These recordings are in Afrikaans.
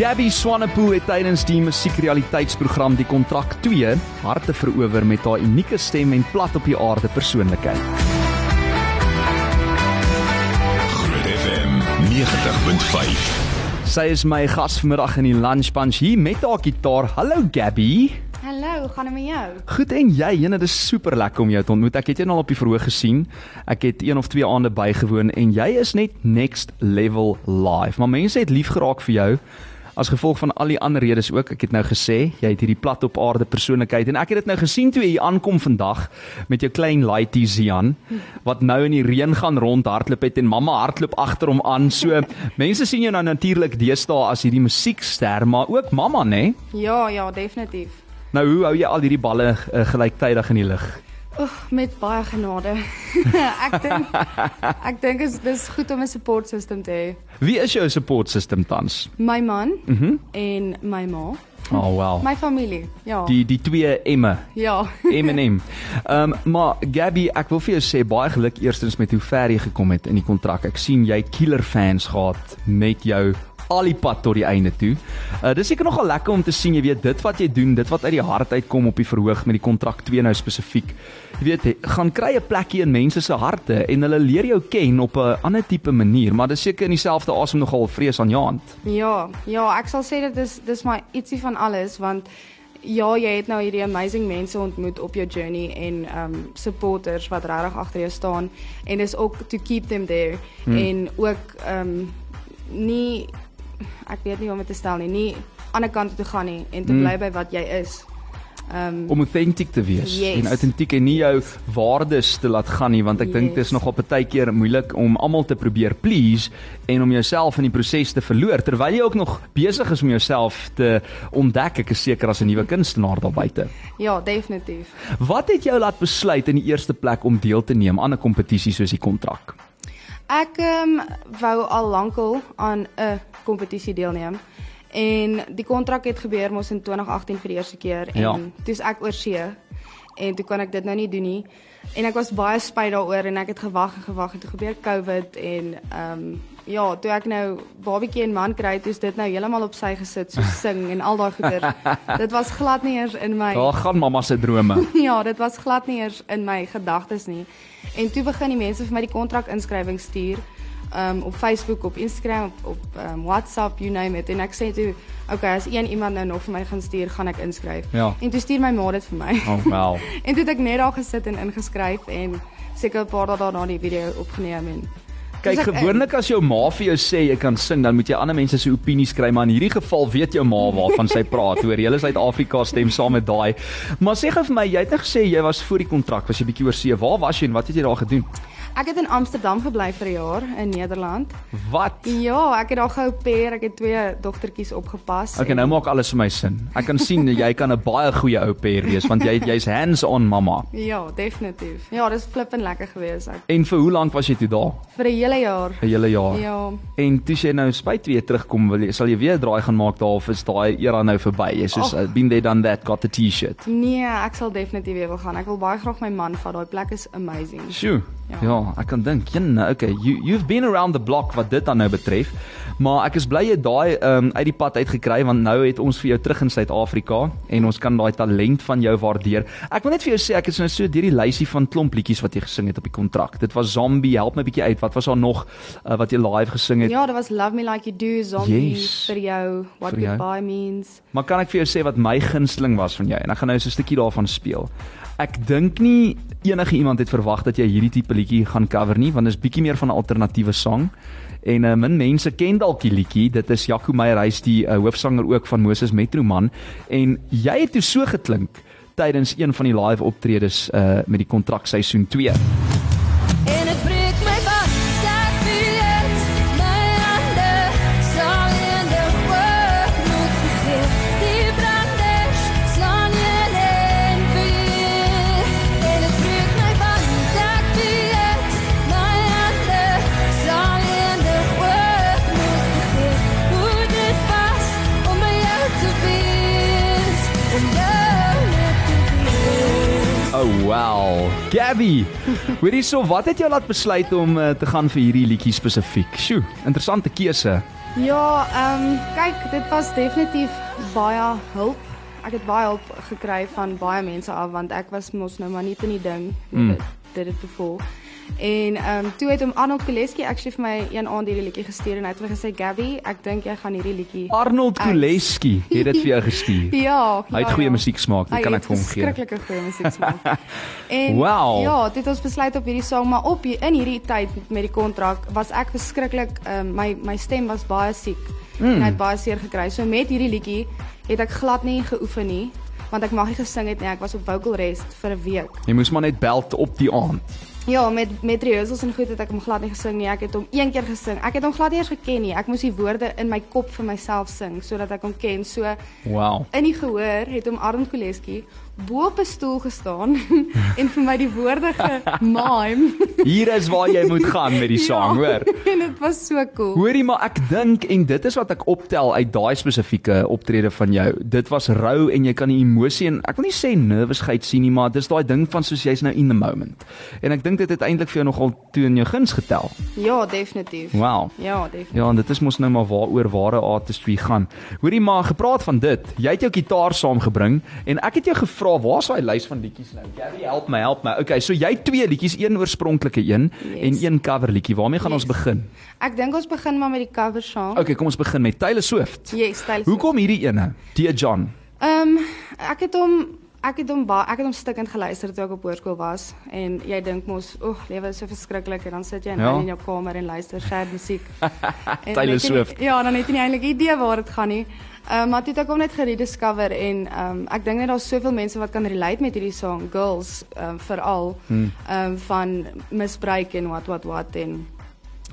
Gabby Swanepoel het tydens die musiekrealiteitsprogram Die Kontrak 2 harte verower met haar unieke stem en plat op die aarde persoonlikheid. Groot FM 90.5. Sy is my gas vanmiddag in die Lunch Bunch hier met haar gitaar. Hallo Gabby. Hallo, gaan dit met jou? Goed en jy, jene, dit is super lekker om jou te ontmoet. Ek het jou nou al op die verhoog gesien. Ek het een of twee aande bygewoon en jy is net next level live. Maar mense het lief geraak vir jou as gevolg van al die ander redes ook. Ek het nou gesê jy het hierdie plat op aarde persoonlikheid en ek het dit nou gesien toe jy aankom vandag met jou klein laaitie Zian wat nou in die reën gaan rondhardloop het en mamma hardloop agter hom aan. So mense sien jou nou natuurlik deesdae as hierdie musiekster, maar ook mamma, né? Nee? Ja, ja, definitief. Nou hoe hou jy al hierdie balle uh, gelyktydig in die lug? Oeg, met baie genade. ek dink ek dink is dis goed om 'n support system te hê. Wie is jou support system tans? My man. Mm en my ma. oh well. My familie. Ja. Die die twee emme. ja. M&M. Ehm um, maar Gabby, ek wil vir jou sê baie geluk eerstens met hoe ver jy gekom het in die kontrak. Ek sien jy killer fans gehad met jou al die pad tot die einde toe. Uh dis seker nogal lekker om te sien jy weet dit wat jy doen, dit wat uit die hart uitkom op die verhoog met die kontrak 2 nou spesifiek. Jy weet, he, gaan kry 'n plekkie in mense se harte en hulle leer jou ken op 'n ander tipe manier, maar dis seker in dieselfde asem nogal vreesaanjaend. Ja, ja, ek sal sê dit is dis maar ietsie van alles want ja, jy het nou hierdie amazing mense ontmoet op jou journey en um supporters wat regtig agter jou staan en dis ook to keep them there hmm. en ook um nie ek weet nie hoe om dit te stel nie, nie aan 'n kant toe gaan nie en te Hmm. bly by wat jy is. Um om authentic te wees Yes. en autentiek en nie jou waardes te laat gaan nie want ek yes. dink dit is nogal baie keer moeilik om almal te probeer please en om jouself in die proses te verloor terwyl jy ook nog besig is om jouself te ontdek ek is seker as 'n nuwe kunstenaar daar buite. ja, definitief. Wat het jou laat besluit in die eerste plek om deel te neem aan 'n kompetisie soos die kontrak? Ek um, wou al lankal aan 'n kompetisie deelneem. En die kontrak het gebeur mos in 2018 vir die eerste keer en Ja. toe's ek oor see en toe kon ek dit nou nie doen nie. En ek was baie spyt daaroor en ek het gewag en gewag en toe gebeur COVID en ehm um, ja, toe ek nou babietjie en man kry, toe's dit nou heeltemal op sy gesit so sing en al daai goeie. dit was glad nie eers in my Daar gaan mamma se drome. ja, dit was glad nie eers in my gedagtes nie. En toe begin die mense vir my die kontrak inskrywing stuur. Um op Facebook, op Instagram, op, op um, WhatsApp, you name it. En ek sê toe, okay, as een iemand nou nog vir my gaan stuur, gaan ek inskryf. Ja. En toe stuur my ma dit vir my. Oh wel. en toe het ek net daar gesit en ingeskryf en seker 'n paar dae daarna die video opgeneem en Kyk, gewoonlik as jou ma vir jou sê jy kan sing, dan moet jy ander mense se opinies kry, maar in hierdie geval weet jou ma waarvan sy praat. Hoor, hele Suid-Afrika stem saam met daai. Maar sê gou vir my, jy het net gesê jy was voor die kontrak, was jy bietjie oor see. Waar was jy en wat het jy daar gedoen? Ek het in Amsterdam gebly vir 'n jaar in Nederland. Wat? Ja, ek het daar gehou pair, ek het twee dogtertjies opgepas. Okay, en- nou maak alles vir my sin. Ek kan sien jy kan 'n baie goeie ou pair wees want jy jy's hands-on mamma. Ja, definitief. Ja, dis flippend lekker gewees. Ek En vir hoe lank was jy toe daar? vir 'n hele jaar. 'n Hele jaar. Ja. En toe jy nou spyt weer terugkom, wil jy sal jy weer draai gaan maak daar of is daai era nou verby? Jy's soos uh, been there done that, got the T-shirt. Nee, ek sal definitief weer wil gaan. Ek wil baie graag my man vat. Daai plek is amazing. Sjoe. Ja. Ja. Ja, ek kan dink, jenne, okay, you you've been around the block wat dit dan nou betref. Maar ek is bly jy daai um, uit die pad uitgekry want nou het ons vir jou terug in Suid-Afrika en ons kan daai talent van jou waardeer. Ek wil net vir jou sê ek is nou so deur die lysie van klomp liedjies wat jy gesing het op die kontrak. Dit was Zombie, help my bietjie uit. Wat was daar nog uh, wat jy live gesing het? Ja, dit was Love Me Like You Do, Zombie Yes. vir jou, What Vir jou. Goodbye Means. Maar kan ek vir jou sê wat my gunsteling was van jou en ek gaan nou so 'n stukkie daarvan speel. Ek dink nie enige iemand het verwag dat jy hierdie tipe liedjie gaan cover nie want dit is bietjie meer van 'n alternatiewe sang. En uh, min mense ken dalk die liedjie. Dit is Jaco Meyer, hy's die uh, hoofsanger ook van Moses Metroman en jy het toe so geklink tydens een van die live optredes uh, met die kontrak seisoen 2. Oh wow. Gabby Gabby. Hoorie so, wat het jou laat besluit om uh, te gaan vir hierdie liedjie spesifiek? Sjoe, interessante keuse. Ja, ehm um, kyk, dit was definitief baie hulp. Ek het baie hulp gekry van baie mense af want ek was mos nou maar nie in die ding Mm. mm. dit het tevol. En ehm um, toe het hom Arnold Koleski actually vir my een aand hierdie liedjie gestuur en hy het vir my gesê Gabby, ek dink jy gaan hierdie liedjie Arnold uit." Koleski het dit vir jou gestuur. Ja, Hy het ja, goeie ja. musiek smaak, dit Hy kan het ek vir hom gee. Verskriklike goeie musiek smaak. en Wow. ja, dit het ons besluit op hierdie song, maar op hier- in hierdie tyd met die kontrak was ek verskriklik um, my my stem was baie siek. Mm. En hy het baie seer gekry. So met hierdie liedjie het ek glad nie geoefen nie, want ek mag nie gesing het nie. Ek was op vocal rest vir 'n week. Jy moes maar net belt op die aand. Ja, met met rehearsals en goed het ek hom glad nie gesing nie. Ek het hom een keer gesing. Ek het hom glad nie eens geken nie. Ek moes die woorde in my kop vir myself sing sodat ek hom ken. So Wow. in die gehoor het hom Arnold Koleski bo op 'n stoel gestaan en vir my die woorde gemime. Hier is waar jy moet gaan met die sang, hoor. en dit was so cool. Hoorie maar ek dink en dit is wat ek optel uit daai spesifieke optrede van jou. Dit was rou en jy kan die emosie en ek wil nie sê nervousheid sien nie, maar dis daai ding van soos jy's nou in the moment. En ek dink dit het eintlik vir jou nogal toe in jou guns getel. Ja, definitief. Wow. Ja, definitief. Ja, en dit is mos nou maar waaroor ware artistry gaan. Hoorie maar gepraat van dit. Jy het jou gitaar saamgebring en ek het jou gevra, waar's daai lys van liedjies nou? Gary, help my, help my. Okay, so jy twee liedjies, een oorspronklike een Yes. en een cover liedjie. Waarmee gaan Yes. ons begin? Ek dink ons begin maar met die cover song. Okay, kom ons begin met Taylor Swift. Yes, styl. Hoekom hierdie ene? Dear John. Ehm um, ek het hom ek het hom ek het hom stukkend geluister toe ek op hoërskool was en jy dink mos, oeg, lewe is so verskriklik en dan sit jy in, Ja. in jou kamer en luister sad musiek. Taylor jy nie- Swift. Ja, dan het jy nie eintlik idee waar dit gaan nie. Ehm um, maar toe het ek hom net gerediscover en ehm um, ek dink net daar's soveel mense wat kan relate met hierdie song, girls ehm um, veral Hmm. ehm um, van misbruik en wat wat wat en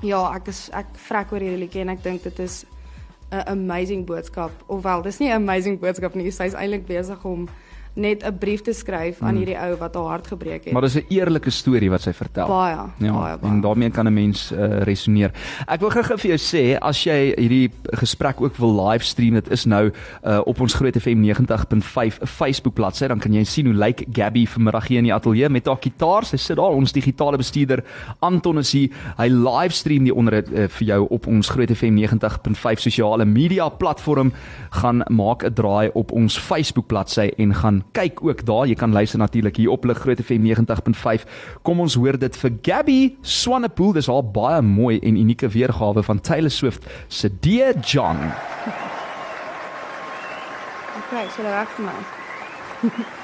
ja, ek is ek vrek oor hierdie liedjie en ek dink dit is 'n amazing boodskap. Ofwel, dis nie 'n amazing boodskap nie. Sy's eintlik besig om net 'n brief te skryf aan hierdie ou wat haar hart gebreek het. Hmm. Maar dis 'n eerlike storie wat sy vertel. baie, Ja, baie, baie. en daarmee kan 'n mens uh, resoneer. Ek wil gou-gou vir jou sê as jy hierdie gesprek ook wil livestream, dit is nou uh, op ons Groot FM 90.5 Facebook bladsy, dan kan jy sien hoe lyk Gabby vanmiddag hier in die ateljee met haar gitaar. Sy sit daar, ons digitale bestuurder Anton is hier. Hy livestream die onderhoud uh, vir jou op ons Groot FM 90.5 sosiale media platform. Gaan maak 'n draai op ons Facebook bladsy en gaan kyk ook daar. Jy kan luister natuurlik hier op Lig Groot FM 90.5. Kom ons hoor dit vir Gabby Swanepoel. Dis haar baie mooi en unieke weergawe van Taylor Swift se Dear John. Okay, so reg vir my.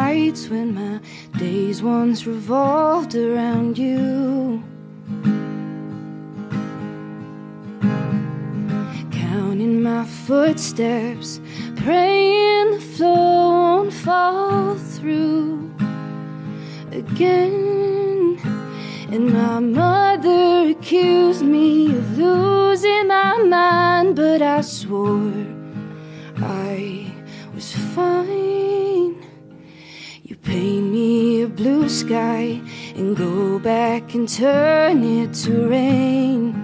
nights when my days once revolved around you. Counting my footsteps, praying the floor won't fall through again. And my mother accused me of losing my mind, but I swore I was fine. Paint me a blue sky and go back and turn it to rain.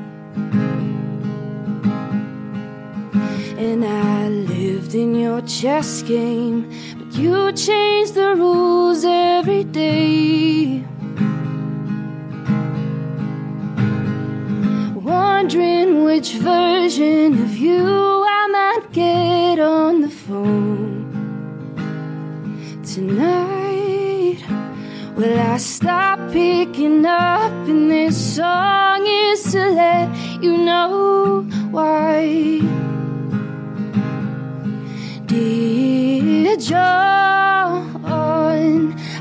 And I lived in your chess game, but you changed the rules every day. Wondering which version of you I might get on the phone tonight. I stop picking up? And this song is to let you know why. Dear John,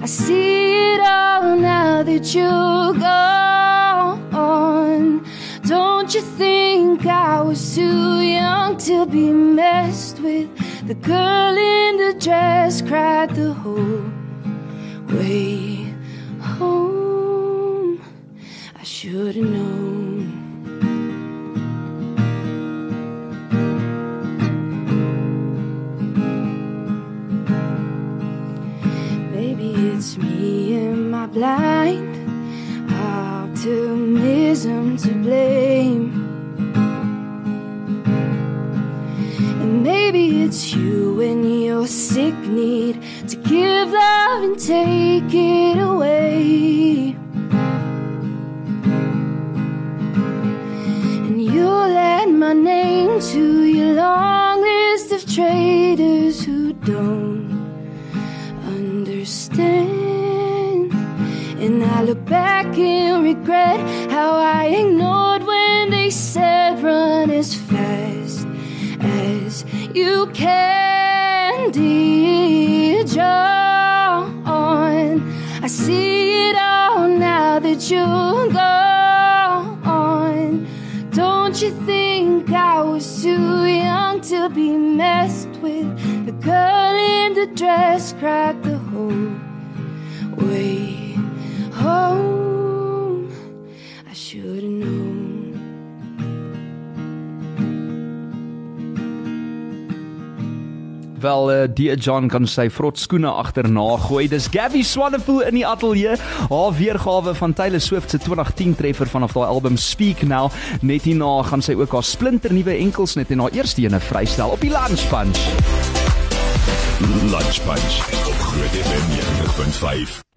I see it all now that you're gone. Don't you think I was too young to be messed with? The girl in the dress cried the whole way should have known. Maybe it's me and my blind optimism to blame. And maybe it's you and your sick need to give love and take it away. Dear John, I see it all now that you're gone. Don't you think I was too young to be messed with? The girl in the dress cracked the whole way home. Wel uh, die John kan sy vrot skoene agterna gooi. Dis Gabby Swanepoel in die ateljee. Haar weergawe van Taylor Swift se 2010 treffer vanaf daai album Speak Now. Net hierna gaan sy ook haar splinternuwe enkels net en haar eerste ene vrystel op die Lunch Punch. Lunch Punch op Groot FM 90.5.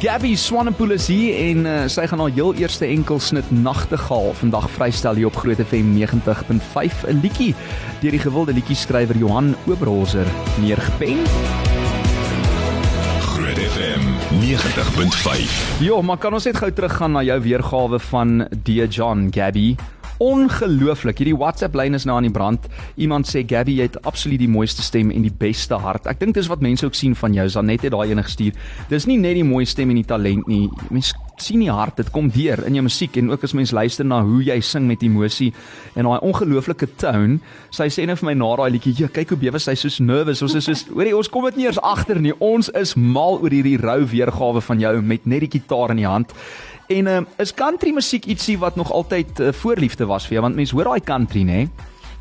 Gabby Swanepoel is hier en uh, sy gaan haar heel eerste enkelsnit Nagtegaal vandag vrystel hier op Groot FM 90.5 'n liedjie deur die gewilde liedjieskrywer Johan Oberholzer neergepen. Groot FM 90.5. Jo, maar kan ons net gou teruggaan na jou weergawe van D John Gabby? Ongelooflik. Hierdie WhatsApp lyn is nou aan die brand. Iemand sê Gabby, jy het absoluut die mooiste stem en die beste hart. Ek dink dis wat mense ook sien van jou. Zanet het daai ene gestuur. Dis nie net die mooi stem en die talent nie. Mense sien die hart. Dit kom deur in jou musiek en ook as mens luister na hoe jy sing met emosie en daai ongelooflike tone. Sy sê net vir my na daai liedjie, "Ja, kyk hoe bewe sy soos nervous. Ons is soos, hoorie, ons kom dit nie eers agter nie. Ons is mal oor hierdie rou weergawe van jou met net die gitaar in die hand." En uh, is country musiek ietsie wat nog altyd uh, voorliefde was vir jou want mense hoor daai country nê?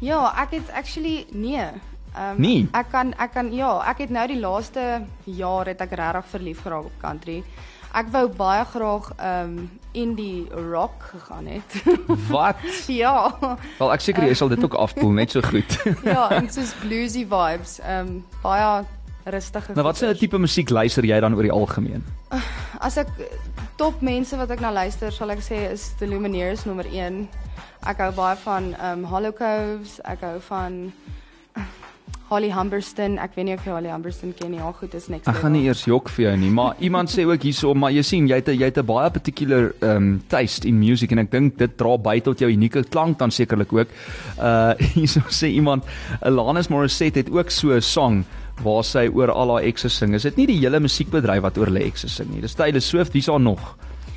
Ja, ek het actually nee. Um, Nie? Ek kan ek kan ja, ek het nou die laaste jaar het ek regtig verlief geraak op country. Ek wou baie graag um indie rock gegaan het. Wat? ja. Wel ek seker jy sal dit ook afpoel net so goed. Ja, en soos bluesy vibes. Um baie rustige. nou wat goeders. tipe musiek luister jy dan oor die algemeen? As ek top mense wat ek na luister, sal ek sê is The Lumineers nommer 1. Ek hou baie van um Hollow Coves, ek hou van Holly Humberston. Ek weet nie of jy Holly Humberston ken nie. Ja, goed, is niks. Ek gaan nie eers jok vir jou nie, maar iemand sê ook hierso, maar jy sien jy het 'n- jy het 'n baie particular um taste in music en ek dink dit dra by tot jou unieke klank dan sekerlik ook. Uh hierso sê iemand Alanis Morissette het ook so 'n song waar sy oor al haar ekse sing. Is dit nie die hele musiekbedryf wat oor hulle ekse sing nie? Dis Taylor Swift, wie's daar nog?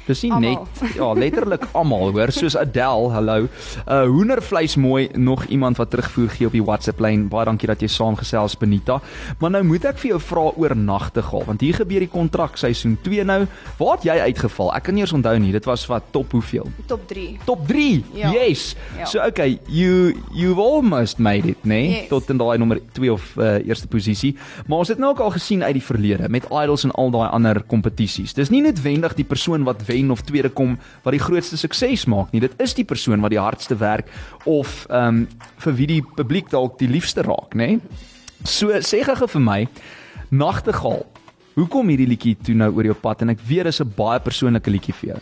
Dis nie Almal. net ja, letterlik almal, hoor, soos Adele, hallo. Uh hoendervleis mooi nog iemand wat terugvoer gee op die WhatsApp lyn. Baie dankie dat jy saamgesels Benita. Maar nou moet ek vir jou vra oor Nagtegaal, want hier gebeur die kontrak seisoen 2 nou. Waar het jy uitgeval? Ek kan nie eens onthou nie. Dit was wat top hoeveel? top 3. Top 3. Ja. Yes. Ja. So okay, you you've almost made it, né? Nee? Yes. Tot in daai nommer 2 of uh, eerste posisie. Maar ons het nou ook al gesien uit die verlede met idols en al daai ander kompetisies. Dis nie noodwendig die persoon wat wen of tweede kom wat die grootste sukses maak nie. Dit is die persoon wat die hardste werk of ehm um, vir wie die publiek dalk die liefste raak, né? Nee? So sê gou vir my, Nagtegaal. Hoekom hierdie liedjie toe nou oor jou pad en ek weet dis 'n baie persoonlike liedjie vir jou.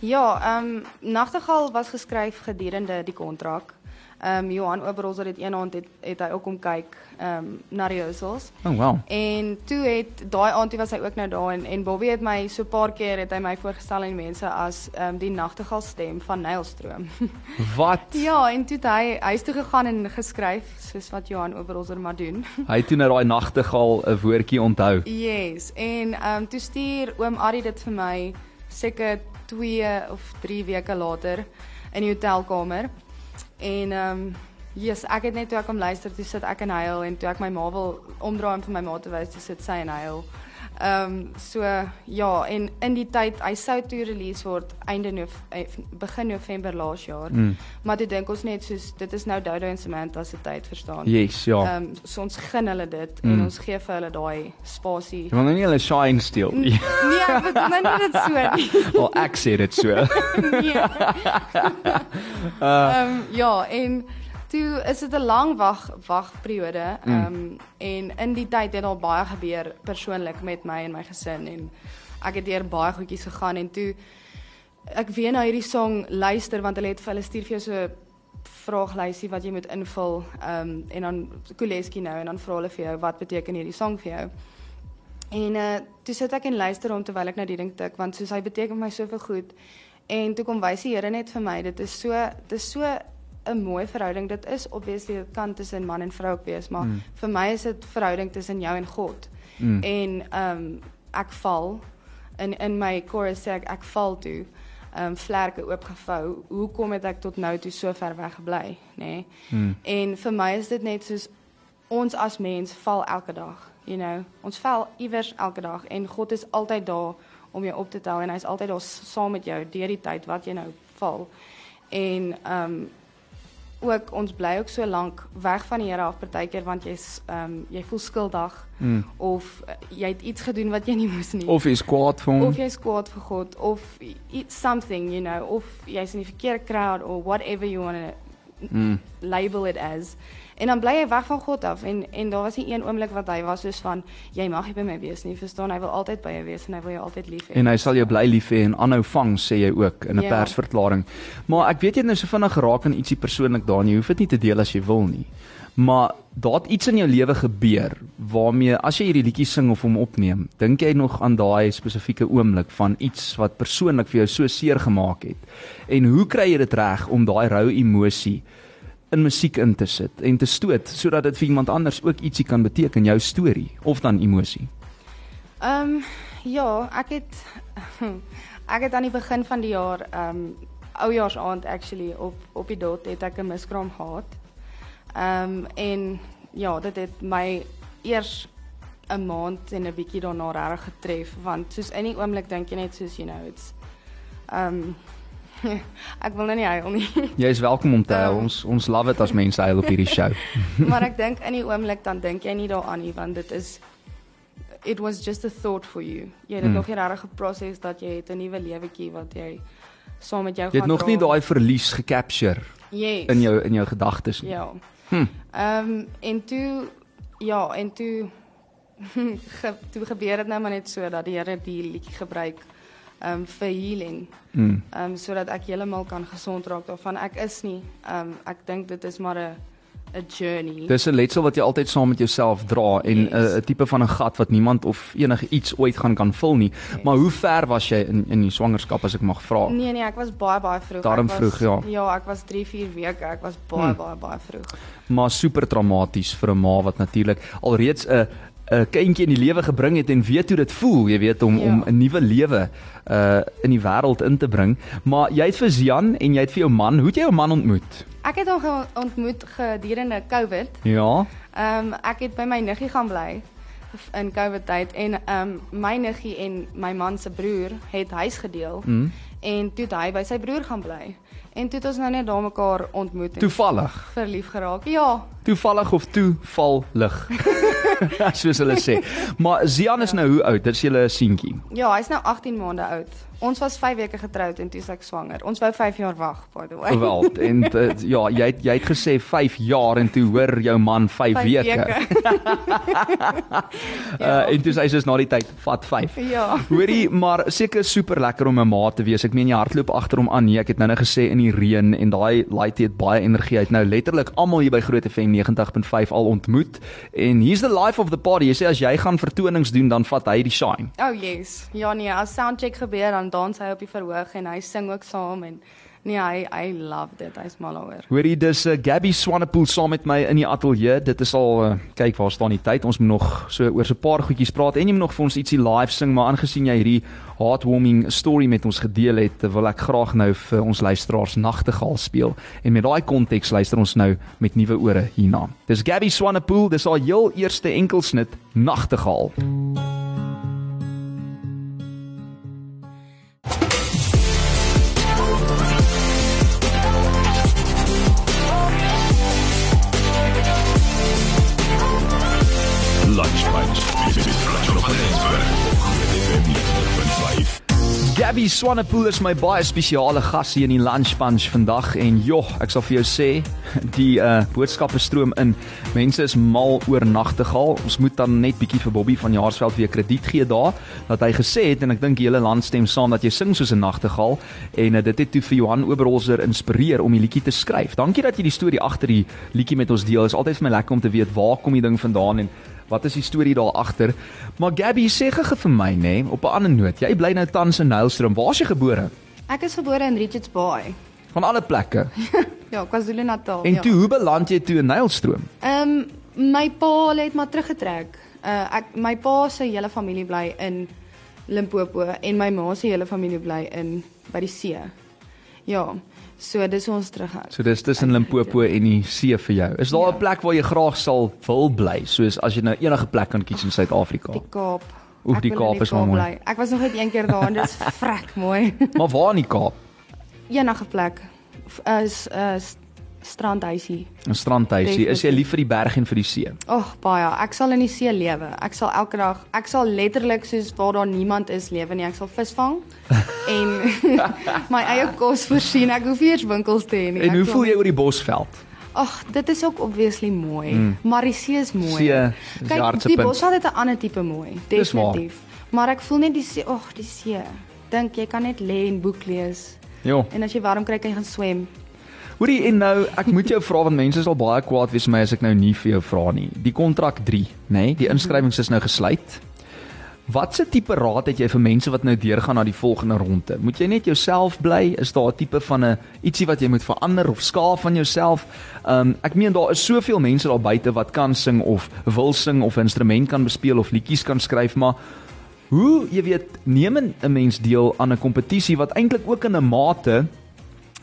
Ja, ehm um, Nagtegaal was geskryf gedurende die kontrak. Ehm um, Johan Oberholzer het eendag het, het hy ook kom kyk ehm um, na rehearsals. Oh wow. En toe het daai aand toe was hy ook nou daar en en Bobby het my so 'n paar keer het hy my voorgestel aan mense as ehm um, die Nagtegaal stem van Nylstroom. Wat? ja, en toe het hy huis toe gegaan en geskryf soos wat Johan Oberholzer maar doen. Hy het toe nou daai nagtegaal 'n woordjie onthou. Yes, en ehm um, toe stuur oom Ari dit vir my seker 2 of 3 weke later in die hotelkamer. En ehm um, yes, ek het net toe ek hom luister, toe sit ek en huil en toe ek my ma wil omdraai om vir my ma te wys, toe sit sy en huil. Ehm um, so ja, en in die tyd hy sou toe release word einde Nov eh, begin November laas jaar. Mm. Maar toe dink ons net soos dit is nou Dodo en Samantha se tyd verstaan. Yes, ja. Ehm um, so ons gun hulle dit Mm. en ons gee vir hulle daai spasie. Jy wil nou nie hulle shine steel nie. Nee, ek bedoel nou nie dit so nie. Wel ek sê dit so. nee. Ehm um, ja, en toe is dit 'n lang wag wagperiode. Ehm um, en in die tyd het al baie gebeur persoonlik met my en my gesin en ek het deur baie goedjies gegaan en toe ek weer na hierdie song luister want hulle het vir hulle stuur vir jou so vraaglysie wat jy moet invul ehm um, en dan Koleski nou en dan vra hulle vir jou wat beteken hierdie song vir jou. En uh toe sit ek en luister hom terwyl ek nou die ding tik want soos hy beteken vir my soveel goed. En toe kom wys die Here net vir my dit is so dit is so 'n mooi verhouding. Dit is obviously dit kan tussen man en vrou ook wees, maar Mm. vir my is dit verhouding tussen jou en God. Mm. En ehm um, ek val in in my chorus sê ek ek val toe. Ehm um, vlerke oopgevou. Hoekom het ek tot nou toe so ver weg gebly, nê? Nee? Mm. En vir my is dit net soos ons as mens val elke dag, you know. Ons val iewers elke dag en God is altyd daar om jou op te tel en hy's altyd daar saam met jou deur die tyd wat jy nou val. En ehm um, ook ons bly ook so lank weg van die Here af partykeer want jy's ehm um, jy voel skuldig Mm. of uh, jy het iets gedoen wat jy nie moes nie. Of is kwaad vir hom. of jy's kwaad vir God of i- something, you know, of jy's in die verkeerde crowd or whatever you want to Mm. label it as. En dan bly jy weg van God af en en daar was nie een oomblik wat hy was soos van jy mag nie by my wees nie, verstaan? Hy wil altyd by jou wees en hy wil jou altyd lief hê. En hy sal jou bly lief hê en aanhou vang sê jy ook in 'n Ja. persverklaring. Maar ek weet jy het nou so vinnig geraak aan ietsie persoonlik daar, jy hoef dit nie te deel as jy wil nie. Maar daar het iets in jou lewe gebeur waarmee as jy hierdie liedjie sing of hom opneem, dink jy nog aan daai spesifieke oomblik van iets wat persoonlik vir jou so seer gemaak het. En hoe kry jy dit reg om daai rou emosie in musiek in te sit en te stoot sodat dit vir iemand anders ook ietsie kan beteken, jou storie of dan emosie? Ehm um, ja, ek het ek het aan die begin van die jaar ehm um, oujaarsaand actually op op die dot het ek 'n miskraam gehad. Ehm um, en ja, dit het my eers 'n maand en 'n bietjie daarna reg getref want soos in die oomblik dink jy net soos you know it's ehm um, ek wil nou nie huil nie. Jy is welkom om te huil. Ehm. Ons ons love dit as mense huil op hierdie show. maar ek dink in die oomblik dan dink jy nie daaraan nie want dit is it was just a thought for you. Jy het dit Mm. nog nie regtig geproses dat jy het 'n nuwe lewetjie wat jy saam met jou Jy het gaan nog nie daai verlies gecapture yes. in jou in jou gedagtes nie. Ja. Hm. Ehm en toe ja, en toe ge, toe gebeur dit nou maar net so dat die Here die liedjie gebruik um, vir healing. Mm. Um, sodat ek heeltemal kan gesond raak daarvan. Ek is nie um, ek dink dit is maar 'n 'n journey. Dis 'n letsel wat jy altyd saam met jouself dra en 'n Yes. 'n tipe van 'n gat wat niemand of enige iets ooit gaan kan vul nie. Yes. Maar hoe ver was jy in in die swangerskap as ek mag vra? Nee nee, ek was baie baie vroeg. Daarom was, vroeg, ja. Ja, ek was 3, 4 weke. Ek was baie Hmm. baie baie vroeg. Maar super traumaties vir 'n ma wat natuurlik alreeds 'n 'n kindjie in die lewe gebring het en weet hoe dit voel, jy weet om Ja. om 'n nuwe lewe uh in die wêreld in te bring. Maar jy het vir Zian en jy het vir jou man, hoe het jy jou man ontmoet? Ek het hom ontmoet gedurende COVID. Ja. Ehm um, ek het by my niggie gaan bly in COVID tyd en ehm um, my niggie en my man se broer het huis gedeel Mm. en toe het hy by sy broer gaan bly. En toe het ons nou net daar mekaar ontmoet Toevallig. verlief geraak. Ja, Toevallig of toevallig. Soos hulle sê. Maar Zian is nou hoe oud? Dit is julle seentjie. ja, hy's nou 18 maande oud. Ons was 5 weke getroud en toe is ek swanger. Ons wou 5 jaar wag, by the way. Wel, en uh, ja, jy het, jy het gesê 5 jaar en toe hoor jou man 5 Vyf weke. Uh, en toe sê hy soos na die tyd vat 5. ja. Hoorie, maar seker super lekker om 'n ma te wees. Ek meen jy hardloop agter hom aan. Nee, ek het nou net gesê in die reën en daai laaitie het baie energie. Het nou letterlik almal hier by Groot FM 90.5 al ontmoet. En hier's the life of the party. Jy sê as jy gaan vertonings doen, dan vat hy die shine. Oh yes. Ja nee, as soundcheck gebeur dan dans hy op die verhoog en hy sing ook saam en nee, hy hy love dit. Hy's mal daaroor. Hoorie, dis uh, Gabby Swanepoel saam met my in die ateljee. Dit is al uh, kyk waar staan die tyd. Ons moet nog so oor so 'n paar goedjies praat en jy moet nog vir ons ietsie live sing, maar aangesien jy hierdie heartwarming story met ons gedeel het, wil ek graag nou vir ons luisteraars Nagtegaal speel. En met daai konteks luister ons nou met nuwe ore hierna. Dis Gabby Swanepoel, dis haar heel eerste enkelsnit Nagtegaal. Gabby Swanepoel is my baie spesiale gas hier in die Lunch Punch vandag en joh, ek sal vir jou sê, die uh boodskappe stroom in. Mense is mal oor nagtegaal. Ons moet dan net bietjie vir Bobby van Jaarsveld weer krediet gee daar dat hy gesê het en ek dink die hele land stem saam dat jy sing soos 'n nagtegaal en uh, dit het toe vir Johan Oberholzer inspireer om die liedjie te skryf. Dankie dat jy die storie agter die liedjie met ons deel. Dit is altyd vir my lekker om te weet waar kom die ding vandaan en Wat is die storie daar agter? Maar Gabby sê gege vir my nê, nee, op 'n ander noot. Jy bly nou tans in Nylstroom. Waar's jy gebore? Ek is gebore in Richards Bay. Van alle plekke. Ja, KwaZulu-Natal. En ja. toe hoe beland jy toe in Nylstroom? Ehm um, my pa het maar teruggetrek. Uh ek my pa se hele familie bly in Limpopo en my ma se hele familie bly in by die see. Ja. So dis ons terug. So dis tussen Limpopo en die see vir jou. Is daar 'n Ja. plek waar jy graag sal wil bly, soos as jy nou enige plek kan kies in Suid-Afrika? Die Kaap. Oef, Ek die Kaap is mooi. bly. Ek was nog net een keer daar en dit is vrek mooi. Maar waar in die Kaap? Enige plek is 'n uh, strandhuisie. 'n Strandhuisie. Is jy lief vir die berg en vir die see? Ag baie. Ek sal in die see lewe. Ek sal elke dag, ek sal letterlik soos waar daar niemand is lewe nie. Ek sal vis vang en my eie kos voorsien. Ek hoef nie eens winkels te hê nie. En Ek hoe voel jy oor die Bosveld? Ag, dit is ook obviously mooi, mm. maar die see is mooi. See is die Kyk, die punt. Bosveld het 'n ander tipe mooi, definitief. Maar ek voel net die see, ag, die see. Dink jy kan net lê en boek lees. Ja. En as jy warm kry, kan jy gaan swem. Hoorie en nou, ek moet jou vra want mense sal baie kwaad wees my as ek nou nie vir jou vra nie. Die kontrak 3, nê? Nee, die inskrywings is nou gesluit. Watse tipe raad het jy vir mense wat nou deurgaan na die volgende ronde? Moet jy net jouself bly? Is daar 'n tipe van 'n ietsie wat jy moet verander of skaaf van jouself? Um ek meen daar is soveel mense daar buite wat kan sing of wil sing of 'n instrument kan bespeel of liedjies kan skryf, maar hoe, jy weet, neem 'n mens deel aan 'n kompetisie wat eintlik ook in 'n mate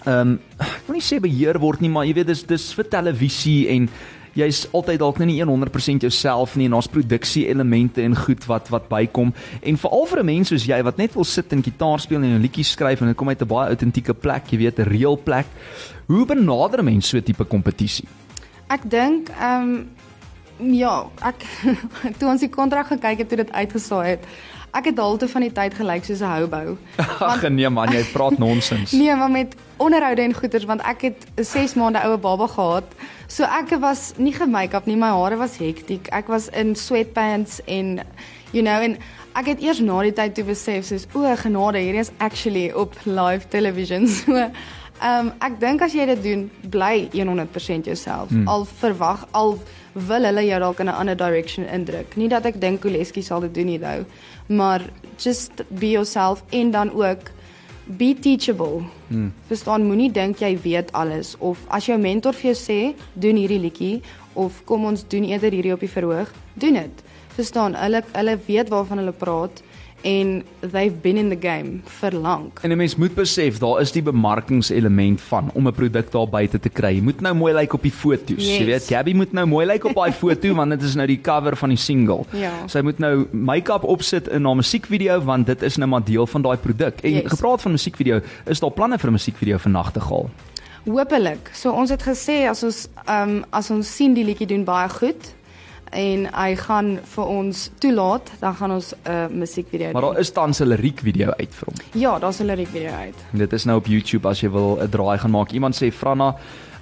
ehm um, ek wil nie sê beheer word nie, maar jy weet dis dis vir televisie en jy's altyd dalk nie 100% jouself nie en daar's produksie elemente en goed wat wat bykom en veral vir 'n mens soos jy wat net wil sit en gitaar speel en 'n liedjie skryf en dit kom uit 'n baie autentieke plek, jy weet 'n reël plek. Hoe benader 'n mens so 'n tipe kompetisie? Ek dink ehm um, ja, ek toe ons die kontrak gekyk het toe dit uitgesaai het, ek het halte van die tyd gelyk soos 'n houbou. Ag nee man, jy praat nonsens. Nee, maar met onderhoude en goeters want ek het 'n 6 maande oue baba gehad. So ek was nie gemake-up nie, my hare was hektiek. Ek was in sweatpants en you know en ek het eers na die tyd toe besef soos o, genade, hierdie is actually op live television. So ehm um, ek dink as jy dit doen, bly 100% jouself. Hmm. Al verwag al wil hulle jou dalk in 'n ander direction indruk. Nie dat ek dink Koleski sal dit doen nie though, maar just be yourself en dan ook be teachable. Hmm. Verstaan, moenie dink jy weet alles of as jou mentor vir jou sê, doen hierdie liedjie of kom ons doen eerder hierdie op die verhoog, doen dit. Verstaan, hulle hulle weet waarvan hulle praat en they've been in the game vir lank. En 'n mens moet besef daar is die bemarkingselement van om 'n produk daar buite te kry. Jy moet nou mooi lyk op die foto's. Jy Yes. weet, Gabby moet nou mooi lyk op daai foto want dit is nou die cover van die single. Ja. Sy moet nou make-up opsit in haar musiekvideo want dit is nou maar deel van daai produk. En Yes. gepraat van musiekvideo, is daar planne vir 'n musiekvideo vir Nagtegaal? Hoopelik. So ons het gesê as ons ehm um, as ons sien die liedjie doen baie goed en hy gaan vir ons toelaat, dan gaan ons 'n uh, musiekvideo Maar doen. daar is tans 'n liriek video uit vir hom. Ja, daar's 'n liriekvideo uit. Dit is nou op YouTube as jy wil 'n draai gaan maak. Iemand sê Franna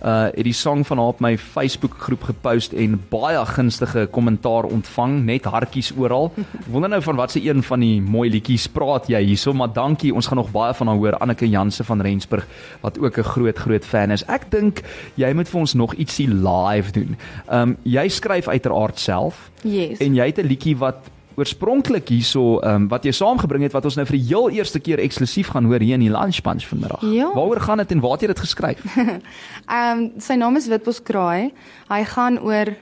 uh het die song van haar op my Facebook groep gepost en baie gunstige kommentaar ontvang, net hartjies oral. Ek wonder nou van watse een van die mooi liedjies praat jy hierso, maar dankie. Ons gaan nog baie van haar hoor. Anneke Janse van Rensburg wat ook 'n groot groot fan is. Ek dink jy moet vir ons nog ietsie live doen. Um jy skryf uiteraard self Yes. en jy het 'n liedjie wat oorspronklik hierso ehm um, wat jy saamgebring het wat ons nou vir die heel eerste keer eksklusief gaan hoor hier in die Lunch Punch vanmiddag. Ja. Waaroor gaan dit en waar het jy dit geskryf? Ehm um, sy naam is Witbos Kraai. Hy gaan oor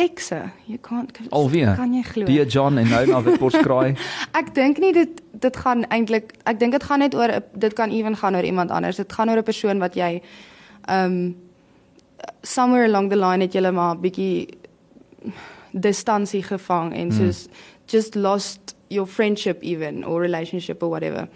ekse. You can't Alweer. Kan jy glo? Die John en nou na Witbos kraai. Ek dink nie dit dit gaan eintlik ek dink dit gaan net oor 'n- dit kan ewen gaan oor iemand anders. Dit gaan oor 'n persoon wat jy ehm um, somewhere along the line het julle maar bietjie distansie gevang en soos mm. Just lost your friendship even or relationship or whatever.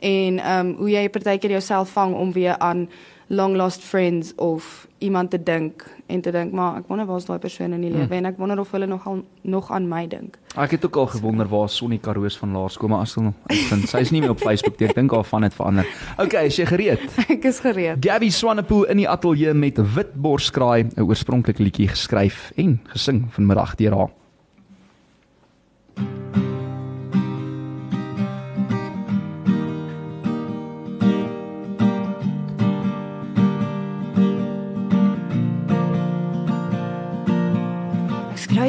En ehm um, hoe jy partykeer jouself vang om weer aan long lost friends of iemand te dink en te dink maar ek wonder waar's daai persoon in die lewe en ek wonder of hulle nog al nog aan my dink. Ek het ook al gewonder waar Sonnie Karoos van laerskool maar as hulle vind sy's nie meer op Facebook nie. Ek dink haar van het verander. Okay, is jy gereed? Ek is gereed. Gabby Swanepoel in die ateljee met Witborskraai, 'n oorspronklike liedjie geskryf en gesing vanmiddag deur haar.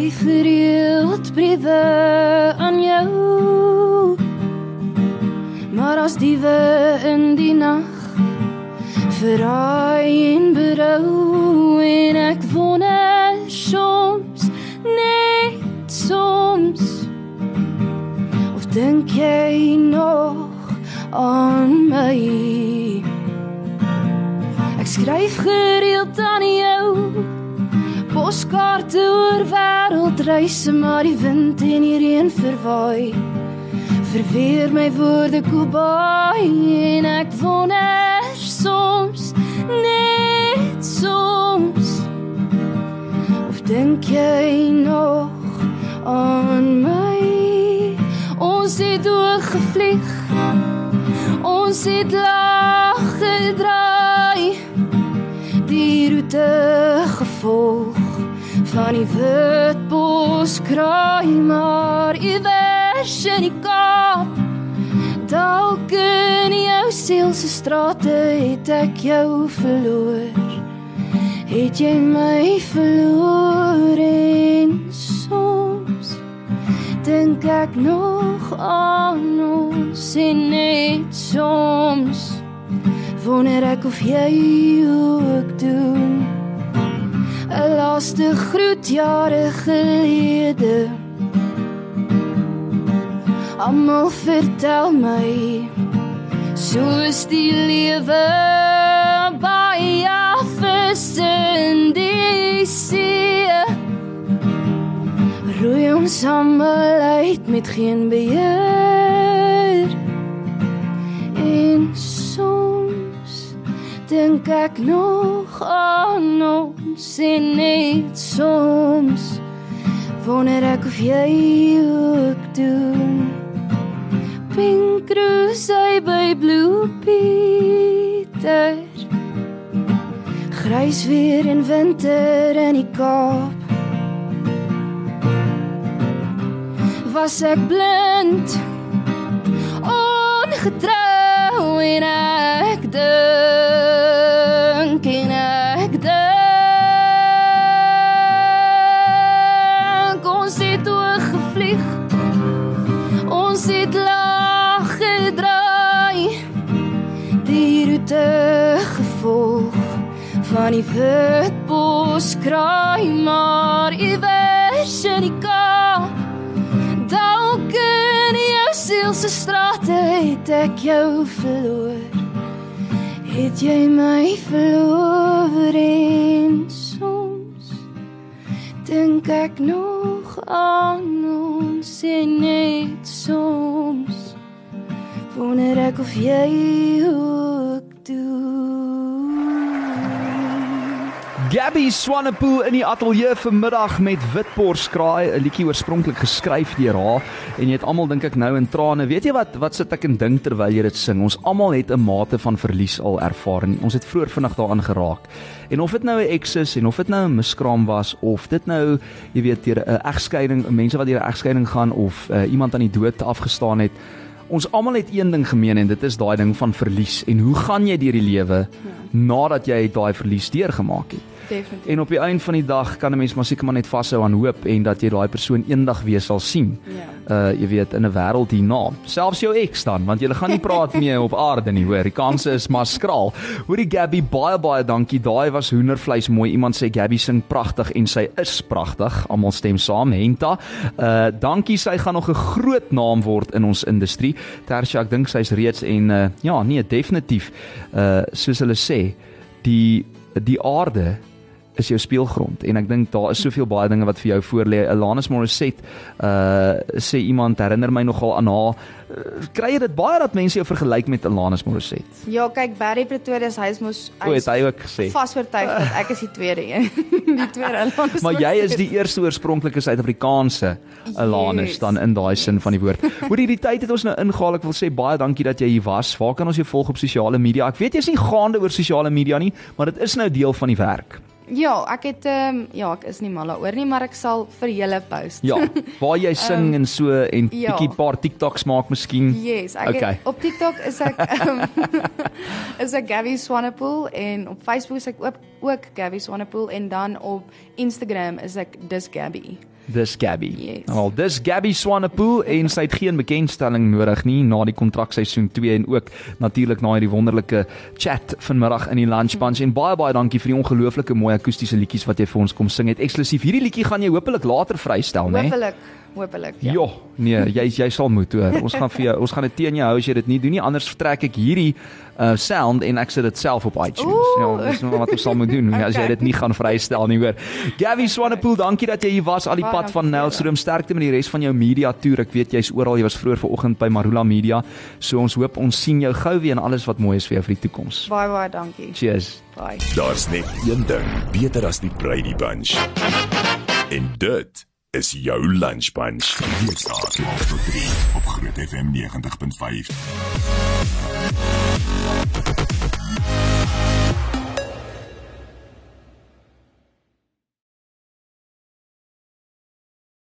Skryf gereeld briewe aan jou. Maar as diewe in die nag verraai en berou en ek wonder soms net soms of dink jy nog aan my Ek skryf gereeld aan jou Poskaarte oor wêreldreise maar die wind en die reën verwaai. Verweer my woorde kobai en ek wonder soms net soms Of dink jy nog aan my? Ons het oorgevlieg Ons het lag gedraai die roete gevolg van die witbos kraai maar iewers in die Kaap. Dalk in jou siel se strate het ek jou verloor. Het jy my verloor en soms dink ek nog aan ons en net soms wonder ek of jy ook doen 'n laaste groet jare gelede. Almal vertel my soos die lewe baie visse in die see. Roei ons almal uit met geen beheer dink ek nog aan ons en net soms wonder ek of jy ook doen. Pink cruise by Blue Peter Grys weer in winter in die Kaap. Was ek blind? Ongetrou en ek dink die witbos kraai maar iewers in die Kaap dalk in jou siel se strate het ek jou verloor het jy my verloor en soms dink ek nog aan ons en net soms wonder ek of jy ook doen Gabby Swanepoel in die ateljee vanmiddag met Witborskraai, 'n liedjie oorspronklik geskryf deur haar en jy het almal dink ek nou in trane. Weet jy wat wat sit ek en dink terwyl jy dit sing? Ons almal het 'n mate van verlies al ervaar en ons het vroeër vinnig daaraan geraak. En of dit nou 'n ex is en of dit nou 'n miskraam was of dit nou, jy weet, deur 'n egskeiding, mense wat deur 'n egskeiding gaan of uh, iemand aan die dood afgestaan het, Ons almal het een ding gemeen en dit is daai ding van verlies. En hoe gaan jy deur die lewe ja. nadat jy daai verlies deurgemaak het? Definitief. En op die einde van die dag kan 'n mens maar seker maar net vashou aan hoop en dat jy daai persoon eendag weer sal sien. Ja. Uh jy weet in 'n wêreld hierna. Selfs jou ex dan, want jy gaan nie praat mee op aarde nie, hoor. Die kanse is maar skraal. Hoorie Gabby, baie baie dankie. Daai was hoendervleis mooi. Iemand sê Gabby sing pragtig en sy is pragtig. Almal stem saam. Henta. Uh dankie. Sy gaan nog 'n groot naam word in ons industrie. Tersia, ek dink sy's reeds en uh ja, nee, definitief. Uh soos hulle sê, die die aarde is jou speelgrond en ek dink daar is soveel baie dinge wat vir jou voorlê. Alanis Morissette uh sê iemand herinner my nogal aan haar. Uh, kry jy dit baie dat mense jou vergelyk met Alanis Morissette? Ja, kyk Barry Pretorius, hy is mos het hy ook gesê. vas oortuig dat ek is die tweede een. die tweede Alanis. Maar jy is die eerste oorspronklike Suid-Afrikaanse Alanis Yes. dan in daai sin van die woord. Hoe die, die tyd het ons nou ingehaal. Ek wil sê baie dankie dat jy hier was. Waar kan ons jou volg op sosiale media? Ek weet jy's nie gaande oor sosiale media nie, maar dit is nou deel van die werk. Ja, ek het ehm um, ja, ek is nie mal daaroor nie, maar ek sal vir julle post. Ja, waar jy sing en so en ja. bietjie paar TikToks maak miskien. Yes, ek Okay. het, op TikTok is ek um, is ek Gabby Swanepoel en op Facebook is ek ook ook Gabby Swanepoel en dan op Instagram is ek dis Gabby. Dis Gabby. Yes. Wel, dis Gabby Swanepoel en sy het geen bekendstelling nodig nie na die kontrakseisoen 2 en ook natuurlik na hierdie wonderlike chat vanmiddag in die Lunch Bunch en baie baie dankie vir die ongelooflike mooi akoestiese liedjies wat jy vir ons kom sing het. Eksklusief hierdie liedjie gaan jy hopelik later vrystel, né? Hoopelik, hoopelik. Ja. Jo, nee, jy jy sal moet hoor. Ons gaan vir jou ons gaan dit teen jou hou as jy dit nie doen nie. Anders vertrek ek hierdie uh sound en ek sit dit self op iTunes. Oeh. Ja, dis nou wat ons sal moet doen okay. as jy dit nie gaan vrystel nie, hoor. Gabby Swanepoel, dankie dat jy hier was al die Baie pad van. Nelstroom. Sterkte met die res van jou media toer. Ek weet jy's oral. Jy was vroeër vanoggend by Marula Media. So ons hoop ons sien jou gou weer en alles wat mooi is vir jou vir die toekoms. Baie baie dankie. Cheers. Bye. Daar's net een ding beter as die Brady Bunch. En dit is jou Lunch Bunch. Weekdae 12 tot 3 op Groot FM 90.5.